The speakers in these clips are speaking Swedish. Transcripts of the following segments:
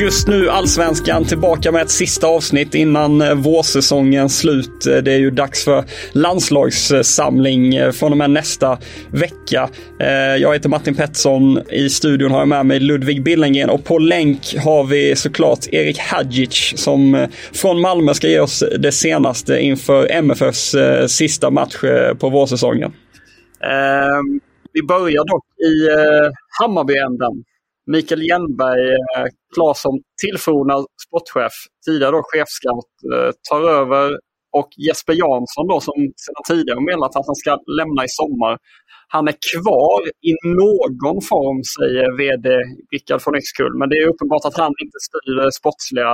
Just nu Allsvenskan tillbaka med ett sista avsnitt innan eh, vårsäsongens slut. Eh, det är ju dags för landslagssamling eh, från och med nästa vecka. Jag heter Martin Pettersson. I studion har jag med mig Ludvig Billengren och på länk har vi såklart Erik Hadjic som från Malmö ska ge oss det senaste inför MFFs sista match på vårsäsongen. Um, Vi börjar dock i uh, Hammarbyänden. Mikael Jennberg, eh, klar som tillförordnad sportchef, tidigare då chefscout, eh, tar över och Jesper Jansson då som sedan tidigare meddelat att han ska lämna i sommar. Han är kvar i någon form säger VD Rickard von Yxkull, men det är uppenbart att han inte styr sportsliga.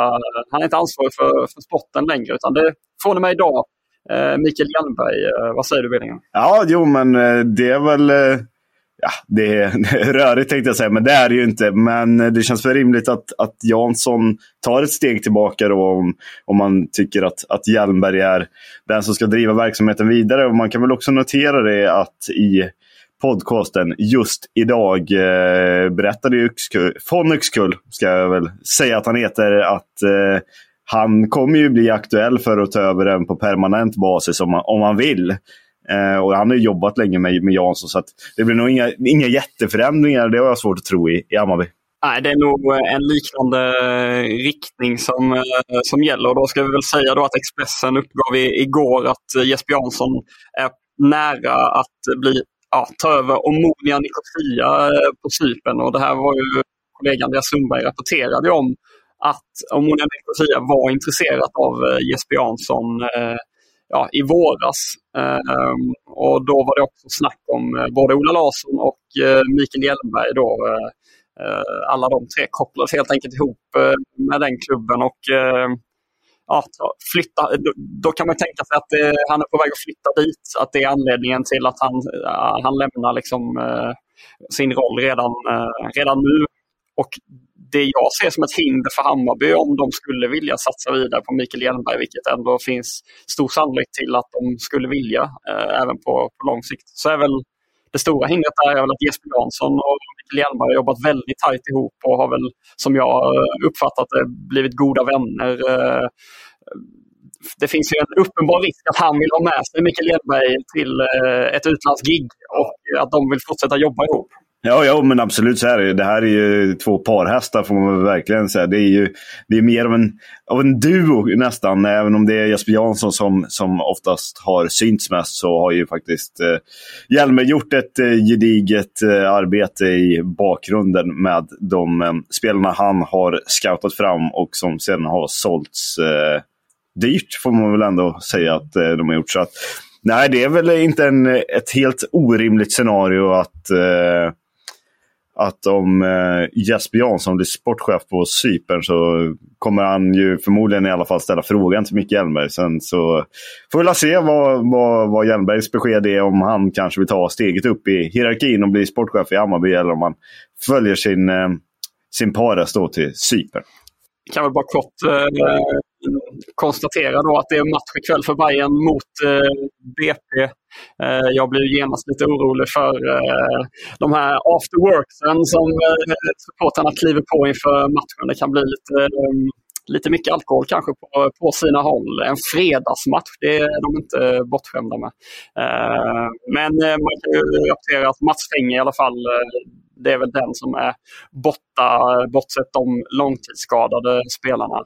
Han är inte ansvarig för, för sporten längre utan det från och med idag eh, Mikael Jennberg. Vad säger du Billingen? Ja, jo, men det är väl... Ja, det är, det är rörigt tänkte jag säga, men det är det ju inte. Men eh, det känns väl rimligt att, att Jansson tar ett steg tillbaka då om, om man tycker att, att Hjelmberg är den som ska driva verksamheten vidare. Och man kan väl också notera det att i podcasten just idag eh, berättade ju Yxkull, von Yxkull, ska jag väl säga att han heter, att eh, han kommer ju bli aktuell för att ta över den på permanent basis om, man- om han vill. Eh, och han har ju jobbat länge med, med Jansson, så att det blir nog inga, inga jätteförändringar. Det har jag svårt att tro i, i Hammarby. Nej, det är nog eh, en liknande eh, riktning som, eh, som gäller. Och då ska vi väl säga då att Expressen uppgav i, igår att Jesper Jansson är nära att bli, ja, ta över Omonia Nicosia på Cypern. Och det här var ju kollegan Andreas Sundberg rapporterade om att Omonia Nicosia var intresserat av Jesper Jansson eh, ja, i våras. Eh, och då var det också snack om eh, både Ola Larsson och eh, Mikael Hjelmberg. Då, eh, eh alla de tre kopplades helt enkelt ihop eh, med den klubben. och eh, ja, flytta, då, då kan man tänka sig att eh, han är på väg att flytta dit. Att det är anledningen till att han, eh, han lämnar liksom, eh, sin roll redan, eh, redan nu. Och det jag ser som ett hinder för Hammarby om de skulle vilja satsa vidare på Mikael Hjelmberg, vilket ändå finns stor sannolikhet till att de skulle vilja eh, även på, på lång sikt, så är väl det stora hindret där är väl att Jesper Jansson och Mikael Hjelmberg har jobbat väldigt tajt ihop och har väl, som jag eh, uppfattat det, blivit goda vänner. Eh, Det finns ju en uppenbar risk att han vill ha med sig Mikael Hjelmberg till eh, ett utlandsgig och att de vill fortsätta jobba ihop. Ja, ja, men absolut så är det. Det här är ju två parhästar får man verkligen säga. Det är ju det är mer av en, av en duo nästan. Även om det är Jesper Jansson som, som oftast har synts mest så har ju faktiskt eh, Hjelmer gjort ett eh, gediget eh, arbete i bakgrunden med de eh, spelarna han har scoutat fram och som sedan har sålts eh, dyrt får man väl ändå säga att eh, de har gjort. Så att, nej, det är väl inte en, ett helt orimligt scenario att eh, att om eh, Jesper Jansson blir sportchef på Cypern så kommer han ju förmodligen i alla fall ställa frågan till Micke Hjelmberg. Sen så får vi se vad, vad, vad Hjelmbergs besked är om han kanske vill ta steget upp i hierarkin och bli sportchef i Hammarby eller om han följer sin, eh, sin pares då till Cypern kan väl bara kort eh, konstatera då att det är match ikväll för Bayern mot eh, BP. Eh, jag blir genast lite orolig för eh, de här afterworksen som eh, supportrarna kliver på inför matchen. Det kan bli lite, eh, lite mycket alkohol kanske på, på sina håll. En fredagsmatch, det är de inte bortskämda med. Eh, men eh, man kan ju rapportera att Mats Fäng i alla fall, eh, det är väl den som är borta, bortsett de långtidsskadade spelarna.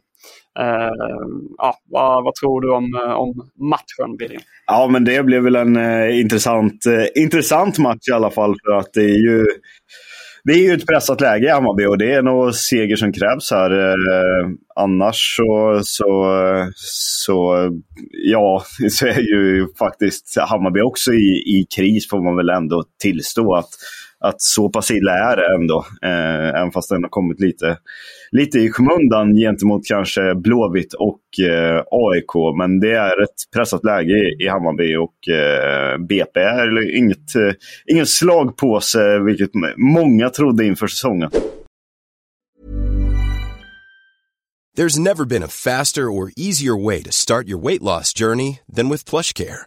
Uh, ja, vad, vad, tror du om, om matchen, Billy? Ja, men det blev väl en uh, intressant, uh, intressant match i alla fall. För att det är ju det är ju ett pressat läge i Hammarby och det är nog seger som krävs här. Eh, annars så, så, så, ja, så är ju faktiskt Hammarby också i, i kris får man väl ändå tillstå. att att så pass illa är det ändå. Eh, även fast den har kommit lite, lite i skymundan gentemot kanske Blåvitt och eh, AIK. Men det är ett pressat läge i, i Hammarby och eh, BP är inget, eh, ingen slagpåse, vilket många trodde inför säsongen. There's never been a faster or easier way to start your weight loss journey than with plush care.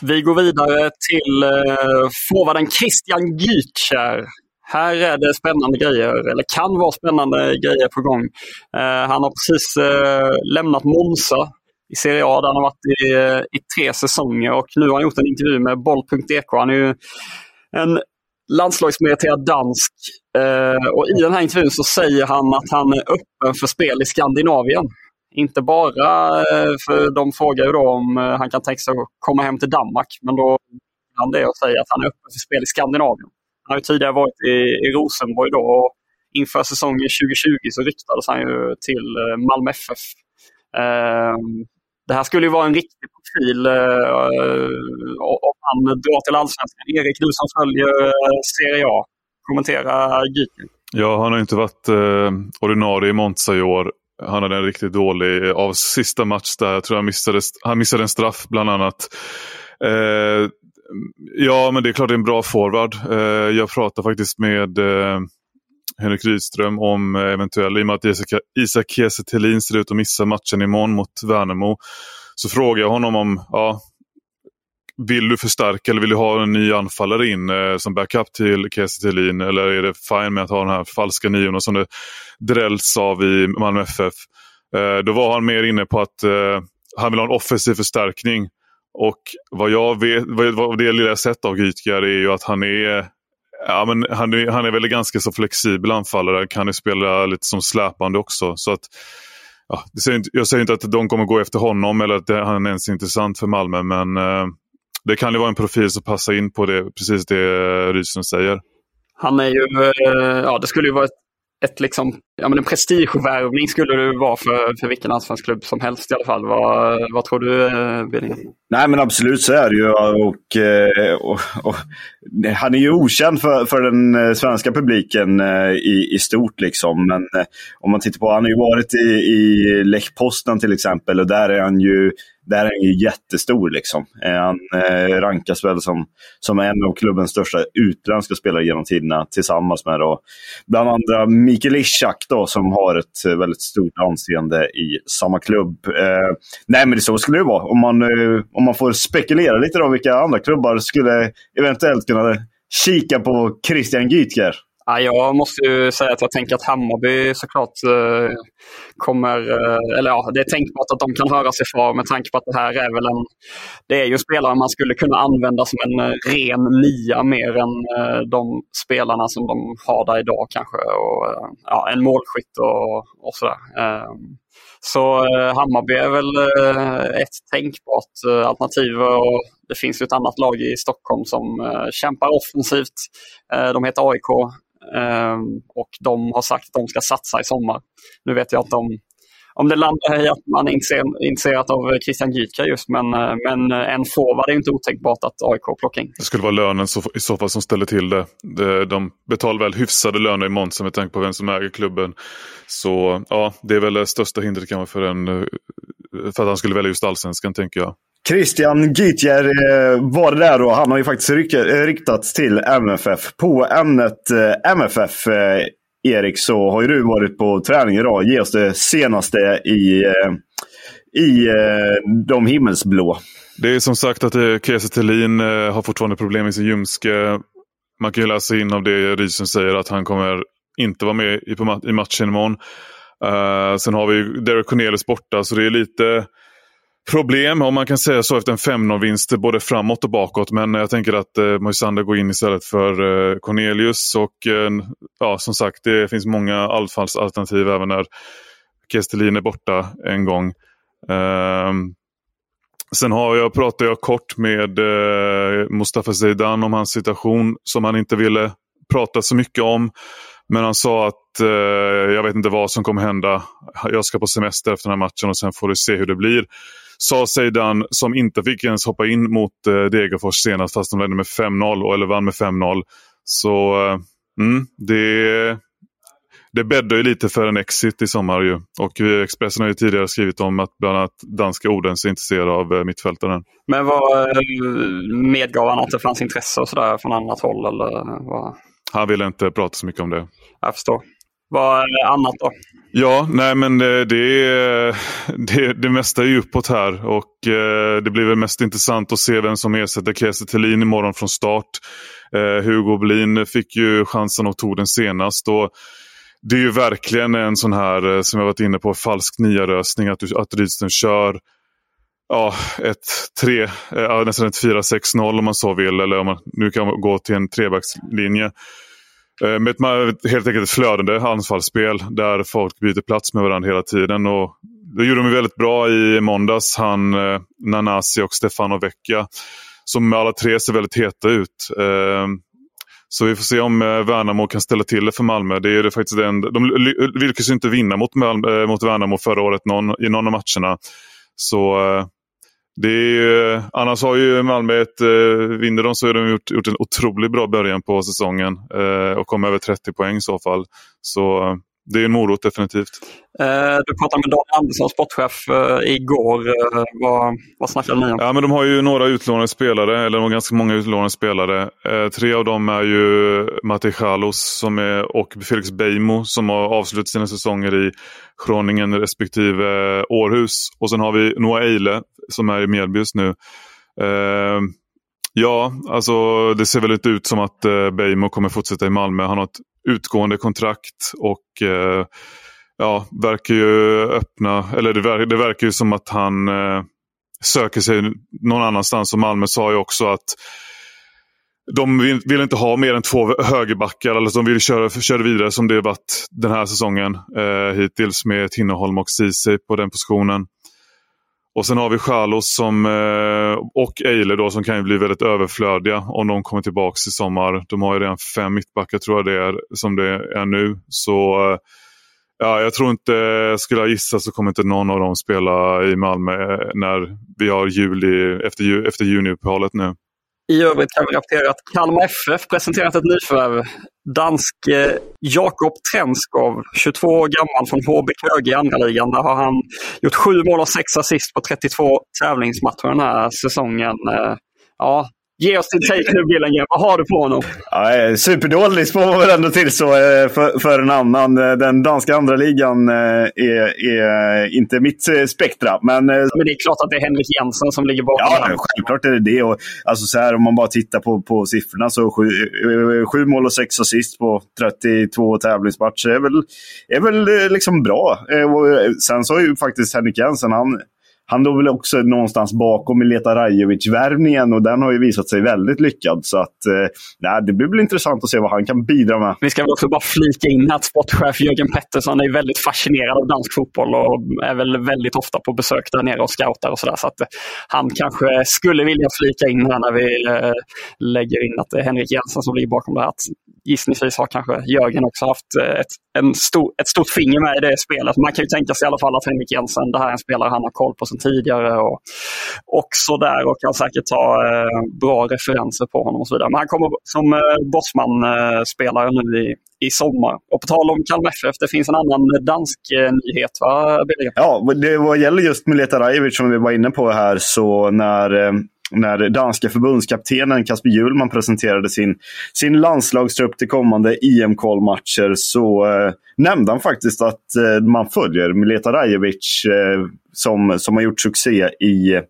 Vi går vidare till eh, forwarden Christian Gytskär. Här är det spännande grejer, eller kan vara spännande grejer på gång. Eh, han har precis eh, lämnat Monza i Serie A där han har varit i, eh, i tre säsonger och nu har han gjort en intervju med boll.ek. Han är ju en landslagsmeriterad dansk eh, och i den här intervjun så säger han att han är öppen för spel i Skandinavien. Inte bara eh, för de frågar ju då om eh, han kan tänka sig att komma hem till Danmark, men då han det och säger att han är öppen för spel i Skandinavien. Han har ju tidigare varit i, i Rosenborg då och inför säsongen 2020 så ryktades han ju till eh, Malmö FF. Ehm, det här skulle ju vara en riktig profil om han drar till Allsvenskan. Erik, du som följer Serie A, kommentera Gyken. Ja, han har inte varit eh, ordinarie i Monza i år. Han hade en riktigt dålig av sista match där. Jag tror han missade, han missade en straff bland annat. Eh, ja, men det är klart det är en bra forward. Eh, jag pratade faktiskt med eh, Henrik Rydström om eh, eventuellt, i och med att Isak, Isak Kiese ser ut att missa matchen imorgon mot Värnamo. Så frågade jag honom om, ja, vill du förstärka eller vill du ha en ny anfallare in eh, som backup till Kiese Eller är det fine med att ha den här falska niorna som det drälls av i Malmö FF? Eh, då var han mer inne på att eh, han vill ha en offensiv förstärkning. Och vad jag vet, vad det lilla jag sett av Gytgar är ju att han är Ja, men han, är, han är väl ganska så flexibel anfallare. Kan ju spela lite som släpande också. Så att, ja, jag säger inte att de kommer gå efter honom eller att han är ens intressant för Malmö. Men eh, det kan ju vara en profil som passar in på det, precis det Rydström säger. Han är ju, eh, ja det skulle ju vara ett, ett liksom, ja men en prestigevärvning skulle det vara för, för vilken allsvensk klubb som helst i alla fall. Vad, vad tror du, eh, Billing? Nej men absolut så är det ju. Och, eh, och, och, han är ju okänd för, för den svenska publiken i, i stort. Liksom. Men om man tittar på, han har ju varit i, i Lech Poznan till exempel och där är han ju där är han ju jättestor. Liksom. Eh, han eh, rankas väl som, som en av klubbens största utländska spelare genom tiderna tillsammans med då, bland andra Mikael Ishak då, som har ett eh, väldigt stort anseende i samma klubb. Eh, nej, men det så skulle det vara. Om man, eh, om man får spekulera lite då vilka andra klubbar skulle eventuellt kunna kika på Christian Gytger. Ja, jag måste ju säga att jag tänker att Hammarby såklart eh, kommer, eh, eller ja, det är tänkbart att de kan höra sig för med tanke på att det här är väl en, det är ju spelare man skulle kunna använda som en eh, ren nia mer än eh, de spelarna som de har där idag kanske. Och, eh, ja, en målskytt och, och sådär. Ehm, så eh, Hammarby är väl ett tänkbart alternativ. Och det finns ju ett annat lag i Stockholm som kämpar offensivt. De heter AIK Ehm, och de har sagt att de ska satsa i sommar. Nu vet jag inte om om det landar i att man är intresserad av Christian Gytka just, men, eh, men eh, en forward är inte otänkbart att AIK plockar in. Det skulle vara lönen i så fall som ställer till det. De betalar väl hyfsade löner i Monza med tanke på vem som äger klubben. Så ja, det är väl det största hindret kan för, en, för att han skulle välja just allsvenskan, tänker jag. Christian Gytjer eh, var det där och han har ju faktiskt eh, riktats till MFF. På ämnet eh, MFF Erik, så har ju du varit på träning idag. Ge oss det senaste i, i de himmelsblå. Det är som sagt att Kiese Thelin har fortfarande problem med sin ljumske. Man kan ju läsa in av det Rysen säger att han kommer inte vara med i matchen imorgon. Uh, sen har vi Derek Cornelius borta så det är lite problem, om man kan säga så, efter en 5-0-vinst både framåt och bakåt. Men jag tänker att eh, Moisander går in istället för eh, Cornelius. Och eh, ja, som sagt, det finns många anfallsalternativ även när Kestelin är borta en gång. Eh, sen har jag, pratade jag kort med eh, Mustafa Zeidan om hans situation som han inte ville prata så mycket om. Men han sa att eh, jag vet inte vad som kommer hända. Jag ska på semester efter den här matchen och sen får du se hur det blir sa Zeidan som inte fick ens hoppa in mot eh, Degerfors senast fast de ledde med 5-0 eller vann med 5-0. Så eh, mm, det, det bäddar ju lite för en exit i sommar. Ju. Och Expressen har ju tidigare skrivit om att bland annat danska Odense är intresserad av eh, mittfältaren. Men vad eh, medgav han att det fanns intresse och sådär från annat håll? Eller vad? Han ville inte prata så mycket om det. Jag förstår. Vad annat då? Ja, nej men det, det, det, det mesta är ju uppåt här och eh, det blir väl mest intressant att se vem som ersätter Kiese Thelin imorgon från start. Eh, Hugo Blin fick ju chansen och tog den senast. Och det är ju verkligen en sån här, eh, som jag varit inne på, falsk nia-lösning. Att, att Rydström kör ja, ett 3, nästan ett 4-6-0 om man så vill. Eller om man nu kan gå till en trebackslinje. Eh, med ett helt enkelt ett flödande anfallsspel där folk byter plats med varandra hela tiden. Och det gjorde de väldigt bra i måndags, han, eh, Nanasi och Stefano Vecchia. Som alla tre ser väldigt heta ut. Eh, så vi får se om Värnamo kan ställa till det för Malmö. Det är det faktiskt den, de lyckades inte vinna mot, Malmö, mot Värnamo förra året någon, i någon av matcherna. Så det är, annars har ju Malmö ett, eh, vinner de så har de gjort, gjort en otroligt bra början på säsongen eh, och kommer över 30 poäng i så fall. Så det är en morot definitivt. Eh, du pratade med Dan Andersson, sportchef, eh, igår. Eh, vad, vad snackade ni om? Ja, men de har ju några utlånade spelare, eller ganska många utlånade spelare. tre av dem är ju Mate Chalos som är, och Felix Beijmo som har avslutat sina säsonger i Groningen respektive Århus. Och sen har vi Noah Eile som är i Mjällby just nu. Ja, alltså det ser väl inte ut som att Beijmo kommer fortsätta i Malmö. Han har ett utgående kontrakt och eh, ja, verkar ju öppna, eller det, ver det verkar ju som att han eh, söker sig någon annanstans. Och Malmö sa ju också att de vill, vill, inte ha mer än två högerbackar. Eller de vill köra, köra vidare som det varit den här säsongen eh, hittills med Tinnerholm och Ceesay på den positionen. Och sen har vi Charlos som, eh, och Eile då, som kan bli väldigt överflödiga om de kommer tillbaka i sommar. De har ju redan fem mittbackar tror jag det är som det är nu. Så eh, ja, jag tror inte, skulle jag gissa så kommer inte någon av dem spela i Malmö eh, när vi har juli, efter, efter juniuppehållet nu. I övrigt kan vi rapportera att Kalmar FF presenterat ett nyförvärv. Dansk eh, Jakob Trenskov, 22 år gammal från HB Köge i andra ligan. Där har han gjort sju mål och sex assist på 32 tävlingsmatcher den här säsongen. Eh, ja, Ge oss din take nu Billingen. Vad har du på honom? Ja, superdålig får man väl ändå tillstå eh, för, för en annan. Eh, den danska andra ligan eh, är, är inte mitt spektra. Men, men det är klart att det är Henrik Jensen som ligger bakom. Ja, självklart är det det. Och, alltså, så här, om man bara tittar på, på siffrorna så sju, sju mål och sex assist på 32 tävlingsmatcher är väl, är väl liksom bra. Och sen så är ju faktiskt Henrik Jensen, han han låg väl också någonstans bakom Mileta Rajovic-värvningen och den har ju visat sig väldigt lyckad. Så att, eh, nej, det blir väl intressant att se vad han kan bidra med. Vi ska väl också bara flika in att sportchef Jörgen Pettersson är väldigt fascinerad av dansk fotboll och är väl väldigt ofta på besök där nere och scoutar och sådär. Så att han kanske skulle vilja flika in här när vi eh, lägger in att det är Henrik Jensen som ligger bakom det här. Att gissningsvis har kanske Jörgen också haft eh, ett, en stor, ett stort finger med i det spelet. Man kan ju tänka sig i alla fall att Henrik Jensen, det här är en spelare han har koll på sedan tidigare och, och där och kan säkert ta eh, bra referenser på honom och så vidare. Men han kommer som eh, Bosman-spelare eh, nu i, i sommar. Och på tal om Kalmar FF, det finns en annan dansk eh, nyhet va, Billy? Ja, det, vad gäller just Mileta Rajevic som vi var inne på här så när eh, när danska förbundskaptenen Kasper Hjulman presenterade sin, sin landslagstrupp till kommande EM-kvalmatcher så eh, nämnde han faktiskt att eh, man följer Mileta Rajovic eh, som, som har gjort succé i,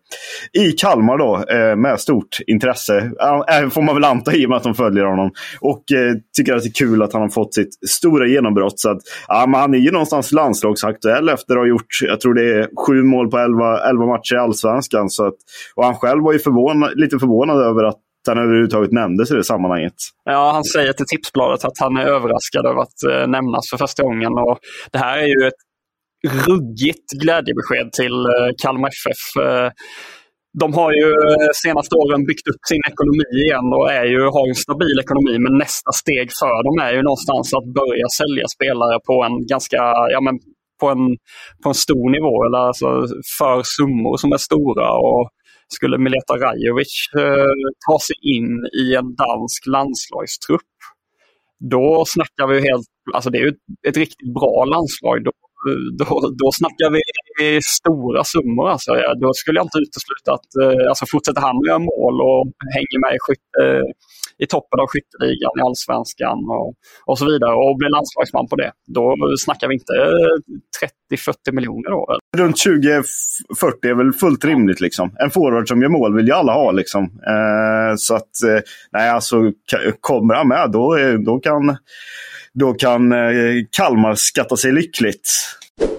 i Kalmar då, eh, med stort intresse. Äh, får man väl anta i och med att de följer honom. Och eh, tycker att det är kul att han har fått sitt stora genombrott. Så att, ja, men han är ju någonstans landslagsaktuell efter att ha gjort, jag tror det är sju mål på elva, elva matcher i allsvenskan. Så att, och han själv var ju förvånad, lite förvånad över att han överhuvudtaget nämndes i det sammanhanget. Ja, han säger till Tipsbladet att han är överraskad över att eh, nämnas för första gången. Och det här är ju ett ruggigt glädjebesked till eh, Kalmar FF. Eh, de har ju eh, senaste åren byggt upp sin ekonomi igen och är ju, har en stabil ekonomi. Men nästa steg för dem är ju någonstans att börja sälja spelare på en ganska, ja men på en, på en stor nivå. Eller alltså för summor som är stora. Och skulle Mileta Rajovic eh, ta sig in i en dansk landslagstrupp, då snackar vi helt, alltså det är ju ett, ett riktigt bra landslag. Då då, då snackar vi stora summor. Alltså. Då skulle jag inte utesluta att eh, alltså, fortsätter han göra mål och hänger med i, skytte, eh, i toppen av skytteligan i allsvenskan och, och så vidare och blir landslagsman på det. Då snackar vi inte eh, 30-40 miljoner. Då. Runt 20-40 är väl fullt rimligt. Liksom. En forward som gör mål vill ju alla ha. Liksom. Eh, så att, eh, nej alltså, kommer han med då, då kan då kan eh, Kalmar skatta sig lyckligt.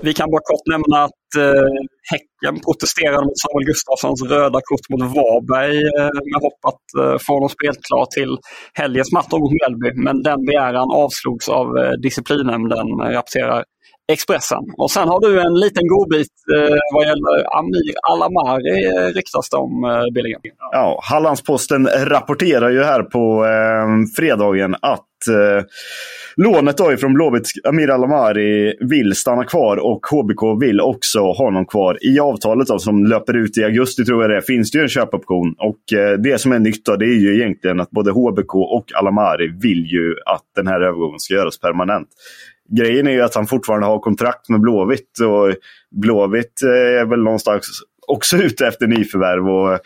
Vi kan bara kort nämna att eh, Häcken protesterade mot Samuel Gustafssons röda kort mot Varberg eh, med hopp att eh, få honom spelklar till helgens match mot Mjällby. Men den begäran avslogs av eh, disciplinnämnden, rapporterar Expressen. Och sen har du en liten godbit eh, vad gäller Amir Alamari eh, ryktas det om, eh, Billingen. Ja, Hallandsposten rapporterar ju här på eh, fredagen att eh, lånet då ifrån Blåvitt, Amir Alamari, vill stanna kvar och HBK vill också ha honom kvar. I avtalet då, som löper ut i augusti tror jag det finns det ju en köpoption. Och eh, det som är nytt då, det är ju egentligen att både HBK och Alamari vill ju att den här övergången ska göras permanent. Grejen är ju att han fortfarande har kontrakt med Blåvitt och Blåvitt eh, är väl någonstans också ute efter nyförvärv. Och,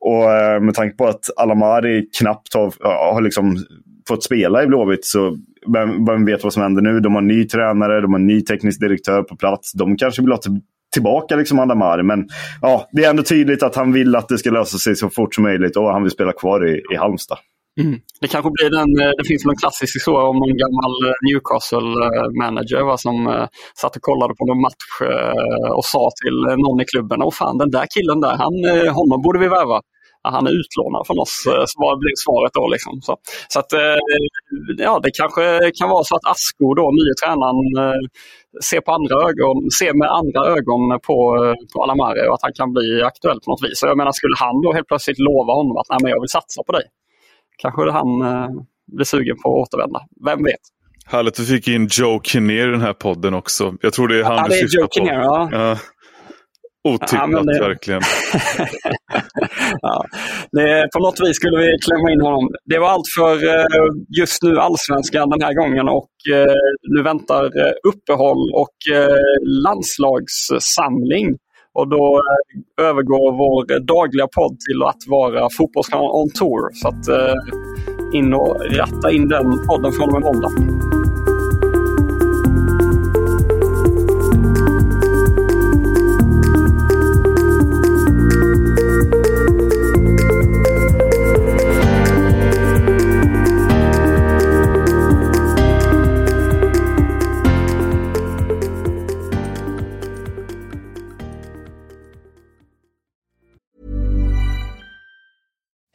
och eh, med tanke på att Alamari knappt har, har liksom fått spela i Blåvitt så vem, vem vet vad som händer nu? De har ny tränare, de har ny teknisk direktör på plats. De kanske vill ha tillbaka liksom Adamari. Men ja, det är ändå tydligt att han vill att det ska lösa sig så fort som möjligt och han vill spela kvar i, i Halmstad. Mm. Det kanske blir den, eh, det finns någon klassisk historia om någon gammal eh, Newcastle-manager som uh, satt och kollade på någon match uh, och sa till någon i klubben, åh fan den där killen där, han, honom borde vi värva han är utlånad från oss, så vad blev svaret då. Liksom. Så, så att, ja, det kanske kan vara så att Asko, då, nye tränaren, ser, på andra ögon, ser med andra ögon på, på Alamare och att han kan bli aktuell på något vis. Så jag menar, skulle han då helt plötsligt lova honom att Nej, men jag vill satsa på dig, kanske han blir sugen på att återvända. Vem vet? Härligt att vi fick in Joe Kinnear i den här podden också. Jag tror det är han ja, du syftar Joe på. Kinnear, ja. ja. Otippat ja, det... verkligen. ja, det, på något vis skulle vi klämma in honom. Det var allt för eh, just nu allsvenskan den här gången och eh, nu väntar eh, uppehåll och landslagssamling. Och då eh, övergår vår dagliga podd till att vara Fotbollskanalen on tour. Så att eh, in och ratta in den podden från och med måndag.